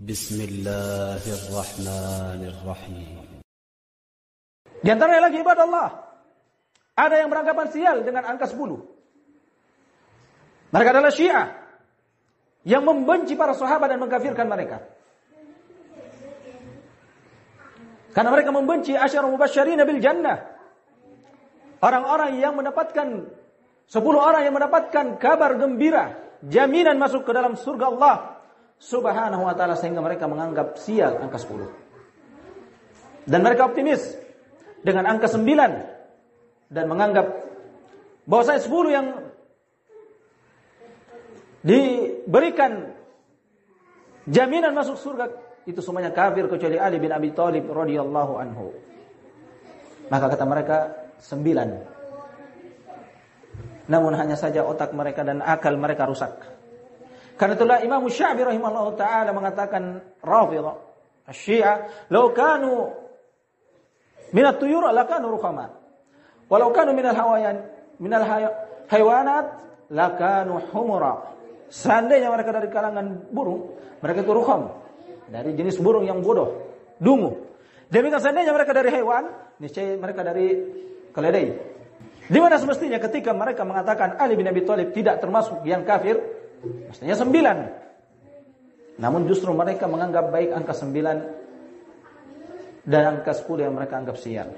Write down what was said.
بسم الله الرحمن الرحيم Di antaranya lagi ibadah Allah. Ada yang beranggapan sial dengan angka 10. Mereka adalah Syiah yang membenci para sahabat dan mengkafirkan mereka. Karena mereka membenci asyarul mubasysyirin bil jannah. Orang-orang yang mendapatkan 10 orang yang mendapatkan kabar gembira, jaminan masuk ke dalam surga Allah Subhanahu wa taala sehingga mereka menganggap sial angka 10. Dan mereka optimis dengan angka 9 dan menganggap bahwa saya 10 yang diberikan jaminan masuk surga itu semuanya kafir kecuali Ali bin Abi Thalib radhiyallahu anhu. Maka kata mereka 9. Namun hanya saja otak mereka dan akal mereka rusak. Karena itulah Imam Syafi'i rahimahullah taala mengatakan Rafidhah Syiah law kanu minat tuyur lakanu rukhama. Walau kanu minal hawayan minal haywanat lakanu humura. Seandainya mereka dari kalangan burung, mereka itu rukham. Dari jenis burung yang bodoh, dungu. Demikian seandainya mereka dari hewan, niscaya mereka dari keledai. Di mana semestinya ketika mereka mengatakan Ali bin Abi Thalib tidak termasuk yang kafir, mestinya sembilan. Namun justru mereka menganggap baik angka sembilan dan angka sepuluh yang mereka anggap sial.